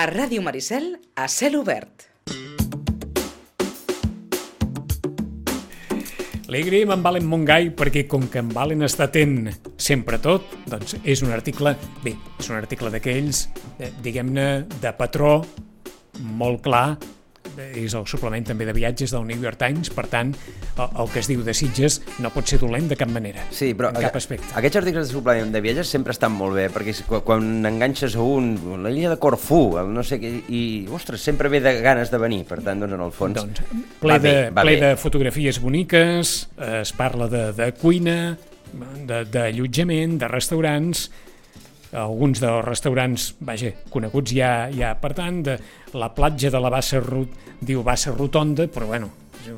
A Ràdio Maricel, a cel obert. Li agraïm en Valen Montgai perquè com que en Valen està atent sempre tot, doncs és un article, bé, és un article d'aquells, eh, diguem-ne, de patró, molt clar, és el suplement també de viatges del New York Times, per tant, el, el que es diu de Sitges no pot ser dolent de cap manera, Sí, però en cap aspecte. aquests articles de suplement de viatges sempre estan molt bé, perquè quan, enganxes a un, la l'illa de Corfú, el no sé què, i, ostres, sempre ve de ganes de venir, per tant, doncs, en el fons... Doncs, ple, va de, bé, va ple bé. de fotografies boniques, eh, es parla de, de cuina, de- d'allotjament, de, de restaurants, alguns dels restaurants, vaja, coneguts ja, ja per tant, de la platja de la Bassa, Rut, diu Bassa Rotonda, però bueno,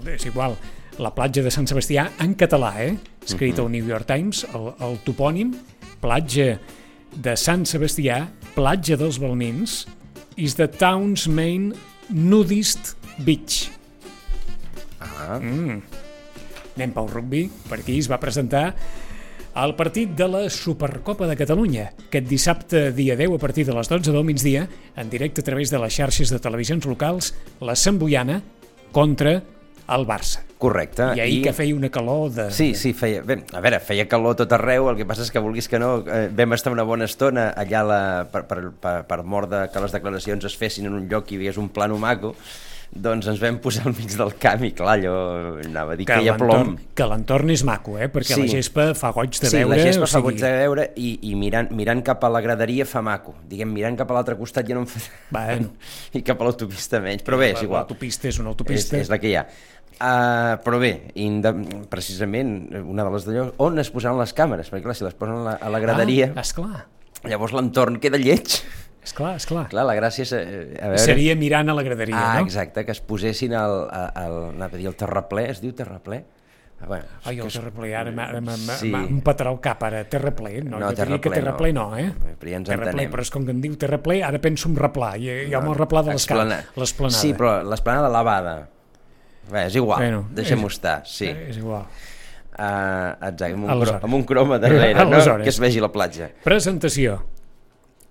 és, igual, la platja de Sant Sebastià en català, eh? escrit al New York Times, el, el topònim, platja de Sant Sebastià, platja dels Balmins, is the town's main nudist beach. Ah, Anem pel rugby, per aquí es va presentar el partit de la Supercopa de Catalunya, aquest dissabte, dia 10, a partir de les 12 del migdia, en directe a través de les xarxes de televisions locals, la Samboiana contra el Barça. correcte. I ahir que feia una calor de... Sí, sí, feia... Bé, a veure, feia calor tot arreu, el que passa és que vulguis que no, eh, vam estar una bona estona allà la, per, per, per, per mort de que les declaracions es fessin en un lloc i hi hagués un plano maco, doncs ens vam posar al mig del camp i clar, allò anava a dir que, hi ha plom. que l'entorn és maco, eh? perquè Sí. la gespa fa goig de sí, veure. la gespa o fa sigui, goig de veure i, i mirant, mirant cap a la graderia fa maco. Diguem, mirant cap a l'altre costat ja no em fa... Bueno. I cap a l'autopista menys, però bé, és igual. L'autopista és una És, autopista. és la que hi ha. Uh, però bé, inde... precisament, una de les d'allò, on es posaran les càmeres? Perquè clar, si les posen a la, a la graderia, Ah, esclar, llavors l'entorn queda lleig. Esclar, esclar. Clar, la gràcia és... eh, A veure... Seria mirant a la graderia, Ah, no? exacte, que es posessin al, al, anava a dir el terraplè, es diu terraplè? Ah, Bueno, Ai, el terraplè, ara m'ha Sí. empatarà el cap, ara. Terraplè, no? No, jo diria que terraplè terraplè no. no, eh? Però ja ens terraplè, entenem. però és com que em diu terraplè, ara penso en replà, i ha no, el replà de l'esplanada. Sí, però l'esplanada lavada. Bé, és igual, Bueno, deixem-ho és- estar, sí. Eh, És igual. Uh, exacte, amb un, cro amb un croma darrere, no? Que es vegi la platja. Presentació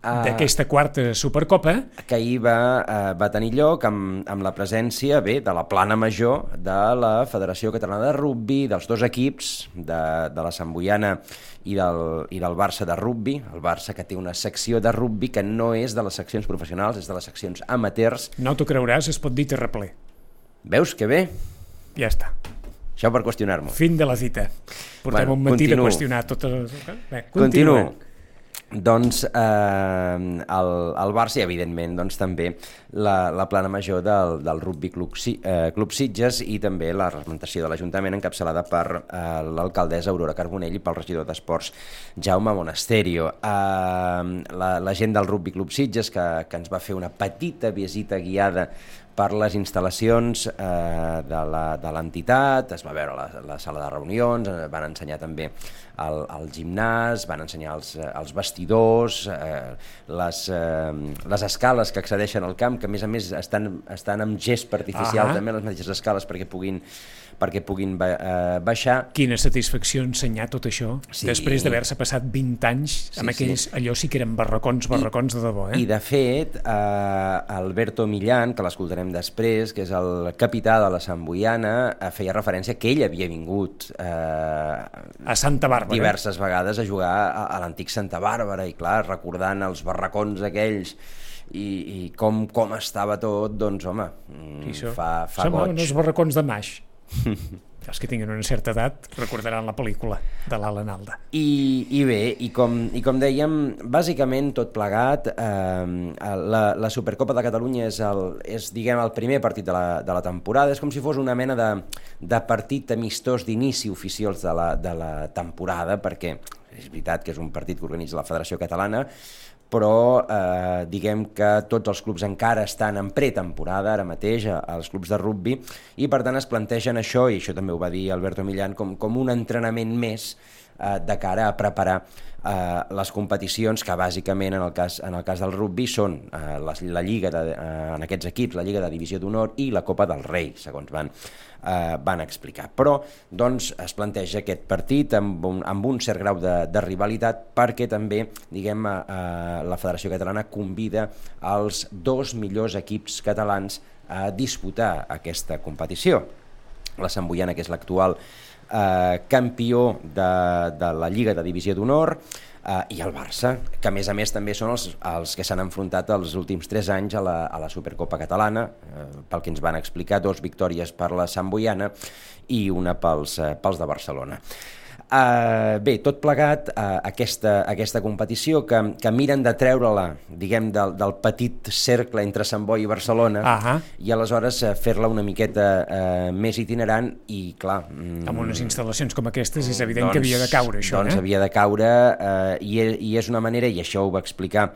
d'aquesta quarta Supercopa, que ahir va, uh, va tenir lloc amb, amb la presència bé de la plana major de la Federació Catalana de Rugby, dels dos equips, de, de la Samboiana i del, i del Barça de rugby, el Barça que té una secció de rugby que no és de les seccions professionals, és de les seccions amateurs. no t'ho creuràs, es pot dir terraplè. Veus que bé? Ja està. Això per qüestionar-m'ho. Fin de la cita. Portem Bueno, un matí de continuo. qüestionar tot... El... Bé, Continuo. continua. Doncs eh, el, el Barça i, evidentment, doncs, també la, la plana major del, del Rugby Club, eh, Club Sitges i també la representació de l'Ajuntament encapçalada per eh, l'alcaldessa Aurora Carbonell i pel regidor d'Esports Jaume Monasterio. Eh, la, la gent del Rugby Club Sitges que, que ens va fer una petita visita guiada per les instal·lacions eh, de l'entitat, es va veure la, la sala de reunions, eh, van ensenyar també el, el gimnàs, van ensenyar els, eh, els vestidors, eh, les, eh, les escales que accedeixen al camp, que a més a més estan, estan amb gest artificial, Ah. també les mateixes escales perquè puguin, perquè puguin ba eh, baixar. Quina satisfacció ensenyar tot això Sí. després d'haver-se passat 20 anys amb Sí, aquells, sí. allò sí que eren barracons, barracons de debò, eh? I de fet, eh, Alberto Millán, que l'escoltarem després, que és el capità de la Samboiana, eh, feia referència que ell havia vingut eh, A Santa Bàrbara. Diverses vegades a jugar a, a l'antic Santa Bàrbara i clar, recordant els barracons aquells i, i com, com estava tot, doncs home, mm, Sí, això. fa, fa Semblaven goig. els barracons de Maix. els que tinguin una certa edat recordaran la pel·lícula de l'Alan Alda. I, I bé, i com, i com dèiem, bàsicament tot plegat, eh, la, la Supercopa de Catalunya és, el, és diguem, el primer partit de la, de la temporada, és com si fos una mena de, de partit amistós d'inici oficials de la, de la temporada, perquè és veritat que és un partit que organitza la Federació Catalana, però eh, diguem que tots els clubs encara estan en pretemporada ara mateix, els clubs de rugby, i per tant es plantegen això, i això també ho va dir Alberto Millán, com, com un entrenament més eh, de cara a preparar eh, les competicions que bàsicament en el cas, en el cas del rugby són eh, la, la Lliga de, eh, en aquests equips, la Lliga de Divisió d'Honor i la Copa del Rei, segons van, eh, van explicar. Però doncs, es planteja aquest partit amb un, amb un cert grau de, de rivalitat perquè també diguem, eh, la Federació Catalana convida els dos millors equips catalans a disputar aquesta competició. La Samboiana, que és l'actual eh, campió de, de la Lliga de Divisió d'Honor, eh, i el Barça, que a més a més també són els, els que s'han enfrontat els últims 3 anys a la, a la Supercopa Catalana, eh, pel que ens van explicar, dos victòries per la Sant Boiana i una pels, eh, pels de Barcelona. Uh, bé, tot plegat, uh, aquesta, aquesta competició que, que miren de treure-la, diguem, del, del petit cercle entre Sant Boi i Barcelona uh -huh. i aleshores uh, fer-la una miqueta uh, més itinerant i, clar... Mm, Amb unes instal·lacions com aquestes és evident doncs, que havia de caure, això, doncs eh? havia de caure uh, i, i és una manera, i això ho va explicar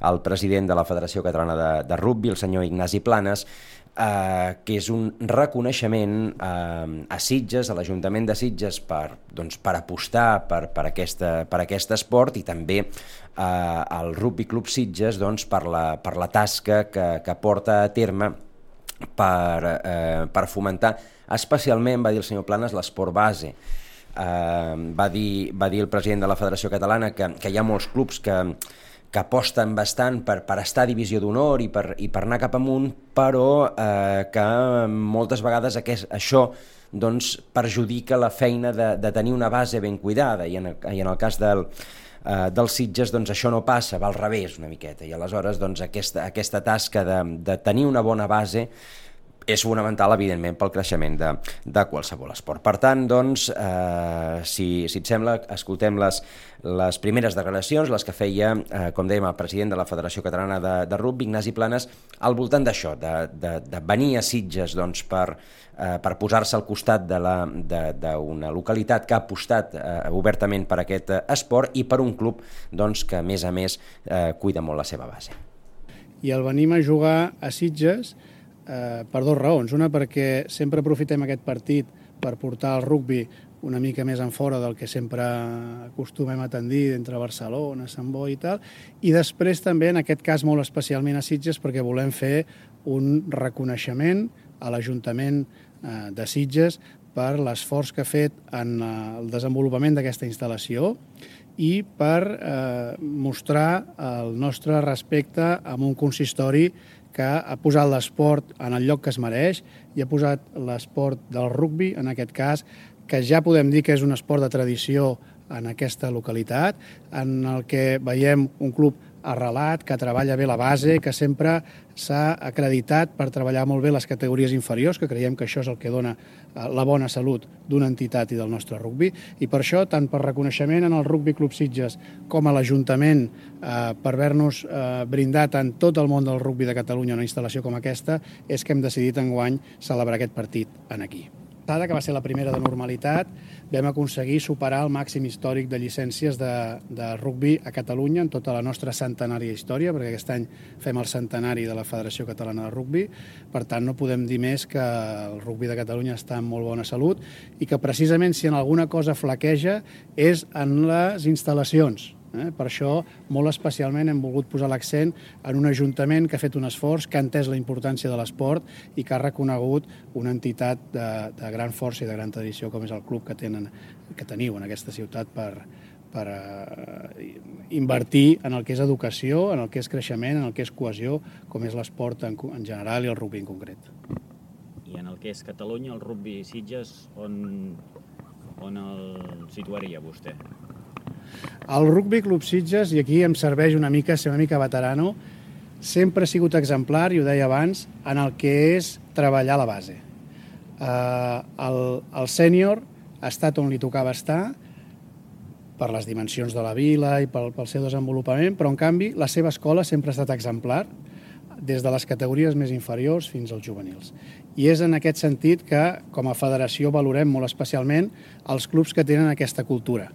el president de la Federació Catalana de, de Rugby, el senyor Ignasi Planes, eh, que és un reconeixement eh, a Sitges, a l'Ajuntament de Sitges, per, doncs, per apostar per, per, aquesta, per aquest esport i també eh, al Rugby Club Sitges doncs, per, la, per la tasca que, que porta a terme per, eh, per fomentar especialment, va dir el senyor Planes, l'esport base. Eh, va, dir, va dir el president de la Federació Catalana que, que hi ha molts clubs que, que aposten bastant per, per estar a divisió d'honor i, per, i per anar cap amunt, però eh, que moltes vegades aquest, això doncs, perjudica la feina de, de tenir una base ben cuidada. I en i en el cas del, eh, dels Sitges doncs, això no passa, va al revés una miqueta. I aleshores doncs, aquesta, aquesta tasca de, de tenir una bona base és fonamental, evidentment, pel creixement de, de qualsevol esport. Per tant, doncs, eh, si, si et sembla, escoltem les, les primeres declaracions, les que feia, eh, com dèiem, el president de la Federació Catalana de, de Rugby, Ignasi Planes, al voltant d'això, de, de, de venir a Sitges doncs, per, eh, per posar-se al costat d'una localitat que ha apostat eh, obertament per aquest esport i per un club doncs, que, a més a més, eh, cuida molt la seva base. I el venim a jugar a Sitges eh, per dues raons. Una perquè sempre aprofitem aquest partit per portar el rugbi una mica més en fora del que sempre acostumem a tendir entre Barcelona, Sant Boi i tal, i després també, en aquest cas molt especialment a Sitges, perquè volem fer un reconeixement a l'Ajuntament eh, de Sitges per l'esforç que ha fet en eh, el desenvolupament d'aquesta instal·lació i per eh, mostrar el nostre respecte amb un consistori que ha posat l'esport en el lloc que es mereix i ha posat l'esport del rugbi, en aquest cas, que ja podem dir que és un esport de tradició en aquesta localitat, en el que veiem un club arrelat, que treballa bé la base, que sempre s'ha acreditat per treballar molt bé les categories inferiors, que creiem que això és el que dona eh, la bona salut d'una entitat i del nostre rugbi. I per això, tant per reconeixement en el Rugby Club Sitges com a l'Ajuntament, eh, per haver-nos eh, brindat en tot el món del rugbi de Catalunya una instal·lació com aquesta, és que hem decidit enguany celebrar aquest partit en aquí passada, que va ser la primera de normalitat, vam aconseguir superar el màxim històric de llicències de, de rugbi a Catalunya en tota la nostra centenària història, perquè aquest any fem el centenari de la Federació Catalana de Rugbi. Per tant, no podem dir més que el rugbi de Catalunya està en molt bona salut i que precisament si en alguna cosa flaqueja és en les instal·lacions Eh? Per això, molt especialment, hem volgut posar l'accent en un ajuntament que ha fet un esforç, que ha entès la importància de l'esport i que ha reconegut una entitat de, de gran força i de gran tradició com és el club que, tenen, que teniu en aquesta ciutat per, per uh, invertir en el que és educació, en el que és creixement, en el que és cohesió, com és l'esport en, en general i el rugby en concret. I en el que és Catalunya, el rugby Sitges, on, on el situaria vostè? El Rugby Club Sitges, i aquí em serveix una mica ser una mica veterano, sempre ha sigut exemplar, i ho deia abans, en el que és treballar la base. Uh, el, el sènior ha estat on li tocava estar, per les dimensions de la vila i pel, pel seu desenvolupament, però en canvi la seva escola sempre ha estat exemplar, des de les categories més inferiors fins als juvenils. I és en aquest sentit que, com a federació, valorem molt especialment els clubs que tenen aquesta cultura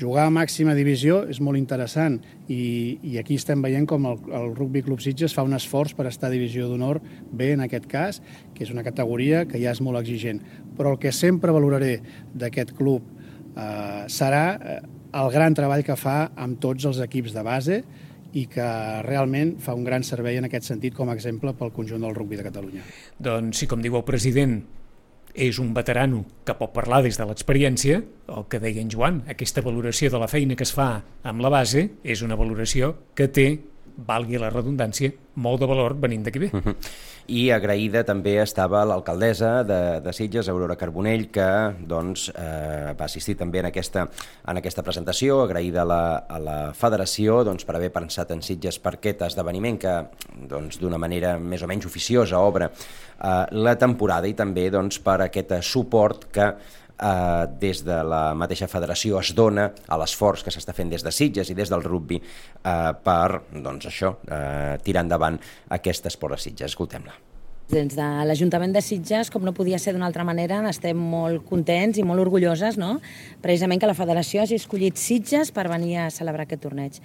Jugar a màxima divisió és molt interessant i, i aquí estem veient com el, el Rugby Club Sitges fa un esforç per estar a divisió d'honor bé en aquest cas, que és una categoria que ja és molt exigent. Però el que sempre valoraré d'aquest club eh, serà eh, el gran treball que fa amb tots els equips de base i que realment fa un gran servei en aquest sentit com a exemple pel conjunt del rugby de Catalunya. Doncs, si com diu el president, és un veterano que pot parlar des de l'experiència, el que deia en Joan, aquesta valoració de la feina que es fa amb la base és una valoració que té valgui la redundància, molt de valor venint d'aquí bé. Uh -huh. I agraïda també estava l'alcaldessa de, de Sitges, Aurora Carbonell, que doncs, eh, va assistir també en aquesta, en aquesta presentació, agraïda a la, a la federació doncs, per haver pensat en Sitges per aquest esdeveniment que doncs, d'una manera més o menys oficiosa obre eh, la temporada i també doncs, per aquest suport que eh, des de la mateixa federació es dona a l'esforç que s'està fent des de Sitges i des del rugby eh, per, doncs això, eh, tirar endavant aquest esport a Sitges. Escoltem-la. Des de l'Ajuntament de Sitges, com no podia ser d'una altra manera, estem molt contents i molt orgulloses, no? precisament que la federació hagi escollit Sitges per venir a celebrar aquest torneig.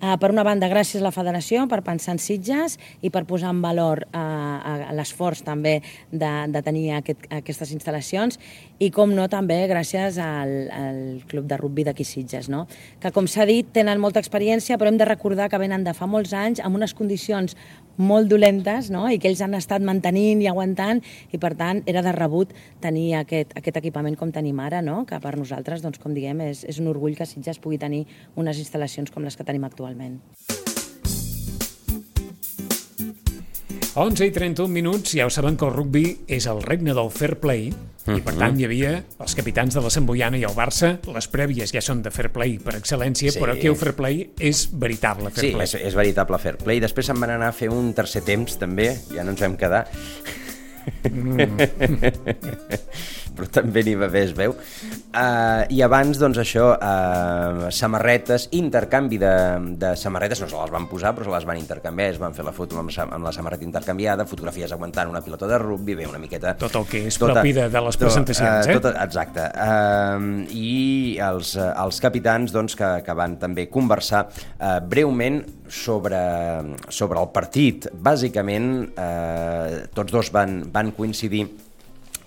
Uh, per una banda, gràcies a la federació per pensar en Sitges i per posar en valor uh, l'esforç també de, de tenir aquest, aquestes instal·lacions i, com no, també gràcies al, al Club de Rugby d'aquí Sitges, no? que, com s'ha dit, tenen molta experiència, però hem de recordar que venen de fa molts anys amb unes condicions molt dolentes no? i que ells han estat mantenint i aguantant i per tant era de rebut tenir aquest, aquest equipament com tenim ara, no? que per nosaltres, doncs, com diguem, és, és un orgull que Sitges pugui tenir unes instal·lacions com les que tenim actualment. 11 i 31 minuts, ja ho saben que el rugby és el regne del fair play, Uh -huh. I per tant hi havia els capitans de la Sant Boiana i el Barça, les prèvies ja són de fair play per excel·lència, sí. però aquí el fair play és veritable fair sí, play. Sí, és, és veritable fair play. Després se'n van anar a fer un tercer temps, també, ja no ens vam quedar. Mm. però també n'hi va bé, es veu. Uh, I abans, doncs això, uh, samarretes, intercanvi de, de samarretes, no se les van posar, però se les van intercanviar, es van fer la foto amb, amb la samarreta intercanviada, fotografies aguantant una pilota de rugby, bé, una miqueta... Tot el que és tota, propi de, de les presentacions, tot, uh, eh? Tot, exacte. Uh, I els, uh, els capitans, doncs, que, que van també conversar uh, breument sobre, sobre el partit. Bàsicament, eh, tots dos van, van coincidir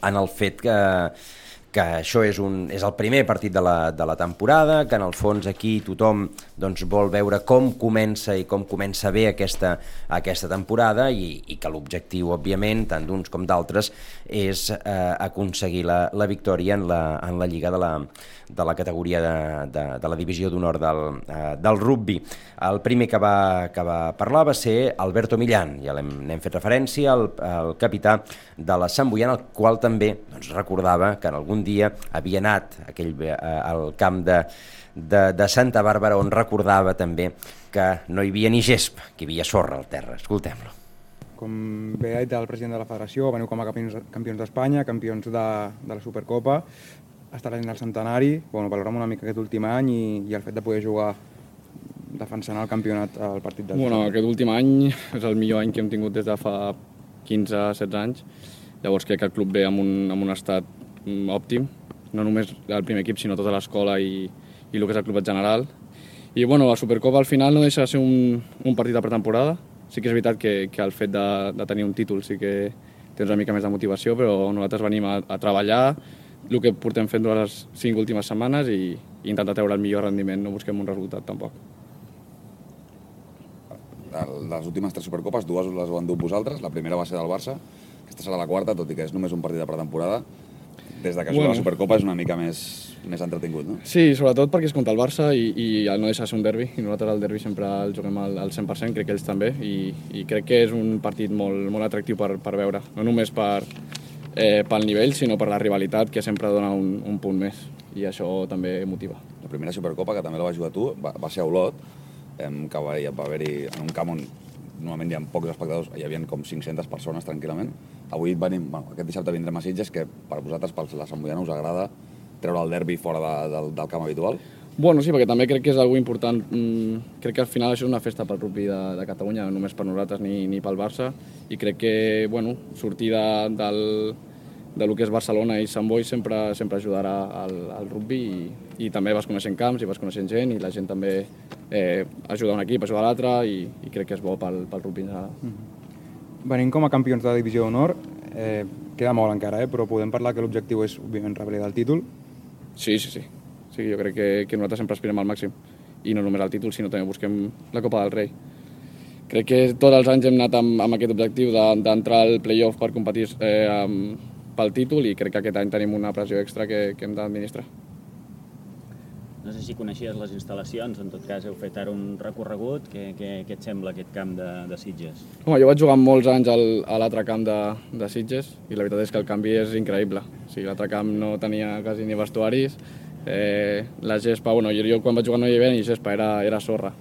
en el fet que que això és, un, és el primer partit de la, de la temporada, que en el fons aquí tothom doncs, vol veure com comença i com comença bé aquesta, aquesta temporada i, i que l'objectiu, òbviament, tant d'uns com d'altres, és eh, aconseguir la, la victòria en la, en la Lliga de la, de la categoria de, de, de la divisió d'honor del, eh, del rugby. El primer que va, que va parlar va ser Alberto Millán, ja n'hem fet referència, el, el capità de la Sant Boiana, el qual també doncs, recordava que en algun dia havia anat aquell, eh, al camp de, de, de Santa Bàrbara on recordava també que no hi havia ni gesp, que hi havia sorra al terra. Escoltem-lo. Com bé ha dit el president de la federació, veniu com a campions, campions d'Espanya, campions de, de la Supercopa, està l'any del centenari, bueno, valorem una mica aquest últim any i, i el fet de poder jugar defensant el campionat al partit del Bueno, aquest últim any és el millor any que hem tingut des de fa 15-16 anys. Llavors crec que el club ve amb un, amb un estat òptim, no només el primer equip, sinó tota l'escola i, i el que és el club en general. I bueno, la Supercopa al final no deixa de ser un, un partit de pretemporada. Sí que és veritat que, que el fet de, de tenir un títol sí que tens una mica més de motivació, però nosaltres venim a, a treballar el que portem fent durant les cinc últimes setmanes i, i intentar treure el millor rendiment, no busquem un resultat tampoc. Les últimes tres Supercopes, dues les ho han dut vosaltres, la primera va ser del Barça, aquesta serà la quarta, tot i que és només un partit de pretemporada des de que bueno. la Supercopa és una mica més, més entretingut, no? Sí, sobretot perquè és contra el Barça i, i no deixa de ser un derbi, i nosaltres el derbi sempre el juguem al, al 100%, crec que ells també, i, i crec que és un partit molt, molt atractiu per, per veure, no només per, eh, pel nivell, sinó per la rivalitat, que sempre dona un, un punt més, i això també motiva. La primera Supercopa, que també la vas jugar tu, va, va ser a Olot, eh, que va, va haver-hi en un camp on normalment hi ha pocs espectadors, hi havia com 500 persones tranquil·lament. Avui venim, bueno, aquest dissabte vindrem a Sitges, que per vosaltres, per la Sant Boiana, us agrada treure el derbi fora de, del, del camp habitual? Bueno, sí, perquè també crec que és algo important. Mm, crec que al final això és una festa pel rugby de, de Catalunya, no només per nosaltres ni, ni pel Barça, i crec que, bueno, sortir de, del, de lo que és Barcelona i Sant Boi sempre, sempre ajudarà al, al rugby i, i també vas coneixent camps i vas coneixent gent i la gent també eh, ajuda un equip, ajuda l'altre i, i crec que és bo pel, pel rugby en general. Mm -hmm. Venim com a campions de la divisió d'honor, eh, queda molt encara, eh, però podem parlar que l'objectiu és, òbviament, revalidar el títol? Sí, sí, sí. Sigui, jo crec que, que nosaltres sempre aspirem al màxim. I no només al títol, sinó també busquem la Copa del Rei. Crec que tots els anys hem anat amb, amb aquest objectiu de- d'entrar al playoff per competir eh, amb, pel títol i crec que aquest any tenim una pressió extra que, que hem d'administrar. No sé si coneixies les instal·lacions, en tot cas heu fet ara un recorregut. Què, què, què et sembla aquest camp de, de Sitges? Home, jo vaig jugar molts anys al, a l'altre camp de, de Sitges i la veritat és que el canvi és increïble. O sigui, l'altre camp no tenia quasi ni vestuaris, eh, la gespa, bueno, jo, jo quan vaig jugar no hi havia ni gespa, era, era sorra.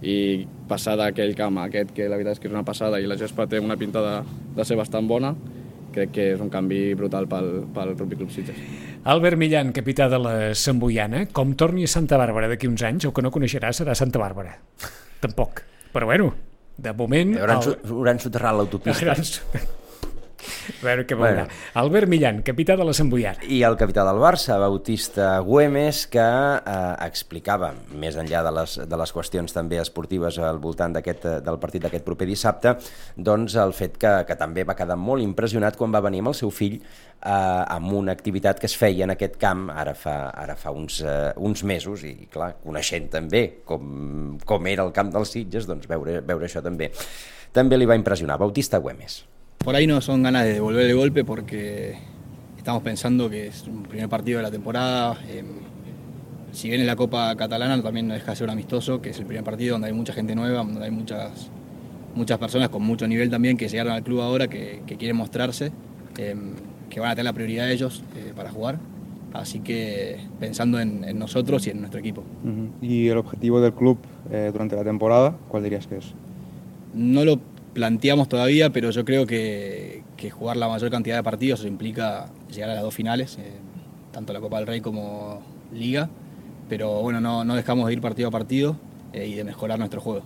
I passar d'aquell camp a aquest, que la veritat és que és una passada i la gespa té una pinta de, de ser bastant bona, crec que és un canvi brutal pel, pel Rugby Club Sitges. Albert Millan, capità de la Samboiana, com torni a Santa Bàrbara d'aquí uns anys, el que no coneixerà serà Santa Bàrbara. Tampoc. Però bueno, de moment... Hauran, el- el... hauran soterrat l'autopista. A veure què veurà. Bueno. Albert Millan, capità de la Samboiana. I el capità del Barça, Bautista Güemes, que eh, explicava, més enllà de les, de les qüestions també esportives al voltant eh, del partit d'aquest proper dissabte, doncs el fet que, que també va quedar molt impressionat quan va venir amb el seu fill eh, amb una activitat que es feia en aquest camp ara fa, ara fa uns, eh, uns mesos i, clar, coneixent també com, com era el camp dels Sitges, doncs veure, veure això també també li va impressionar. Bautista Güemes. Por ahí no son ganas de devolver el golpe porque estamos pensando que es un primer partido de la temporada. eh, si bien en la Copa Catalana también no deja de ser un amistoso, que es el primer partido donde hay mucha gente nueva, donde hay muchas, muchas personas con mucho nivel también que llegaron al club ahora, que, que quieren mostrarse, eh, que van a tener la prioridad de ellos eh, para jugar. Así que pensando en, en nosotros y en nuestro equipo. ¿Y el objetivo del club eh, durante la temporada, cuál dirías que es? No lo planteamos todavía, pero yo creo que, que jugar la mayor cantidad de partidos implica llegar a las dos finales, eh, tanto la Copa del Rey como Liga. Pero bueno, no, no dejamos de ir partido a partido eh, y de mejorar nuestro juego.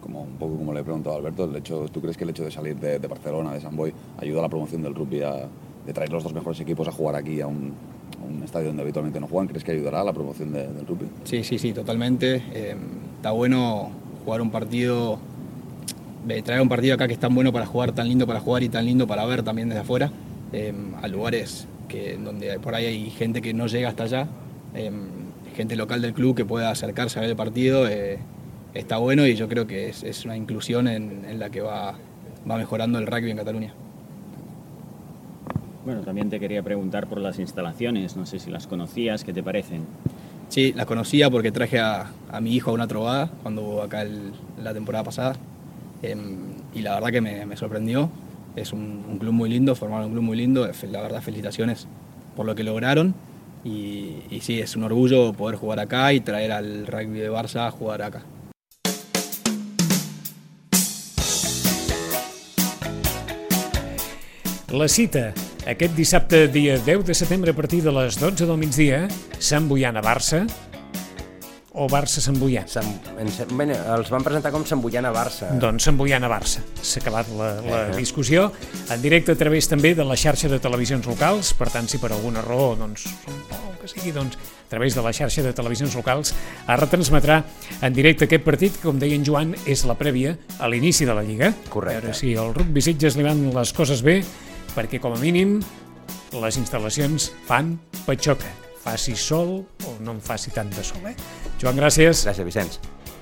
Como un poco como le he preguntado a Alberto, el hecho, ¿tú crees que el hecho de salir de, de Barcelona, de San Boy, ayuda a la promoción del rugby, a, de traer los dos mejores equipos a jugar aquí a un, a un estadio donde habitualmente no juegan? ¿Crees que ayudará a la promoción de- del rugby? Sí, sí, sí, totalmente. Eh, está bueno jugar un partido, de traer un partido acá que es tan bueno para jugar, tan lindo para jugar y tan lindo para ver también desde afuera, eh, a lugares que, donde por ahí hay gente que no llega hasta allá, eh, gente local del club que pueda acercarse a ver el partido, eh, está bueno y yo creo que es, es una inclusión en, en la que va, va mejorando el rugby en Cataluña. Bueno, también te quería preguntar por las instalaciones. No sé si las conocías, ¿qué te parecen? Sí, las conocía porque traje a, a mi hijo a una trovada cuando hubo acá el- la temporada pasada. Em, y la verdad que me, me sorprendió. Es un, un club muy lindo, formaron un club muy lindo. La verdad, felicitaciones por lo que lograron. Y, y sí, es un orgullo poder jugar acá y traer al rugby de Barça a jugar acá. La cita, aquest dissabte, dia 10 de setembre, a partir de les 12 del migdia, Sant Boiana Barça, o Barça Sant Boiana? Sant, en, bueno, els van presentar com Sant Boiana Barça. Doncs Sant Boiana Barça. S'ha acabat la, la Eh. discussió. En directe a través també de la xarxa de televisions locals, per tant, si per alguna raó, doncs, o que sigui, doncs, a través de la xarxa de televisions locals, es retransmetrà en directe aquest partit, que, com deia en Joan, és la prèvia a l'inici de la Lliga. Correcte. A veure si al rugby Sitges li van les coses bé, perquè, com a mínim, les instal·lacions fan patxoca. Faci sol o no en faci tant de sol, eh? Joan, gràcies. Gràcies, Vicenç.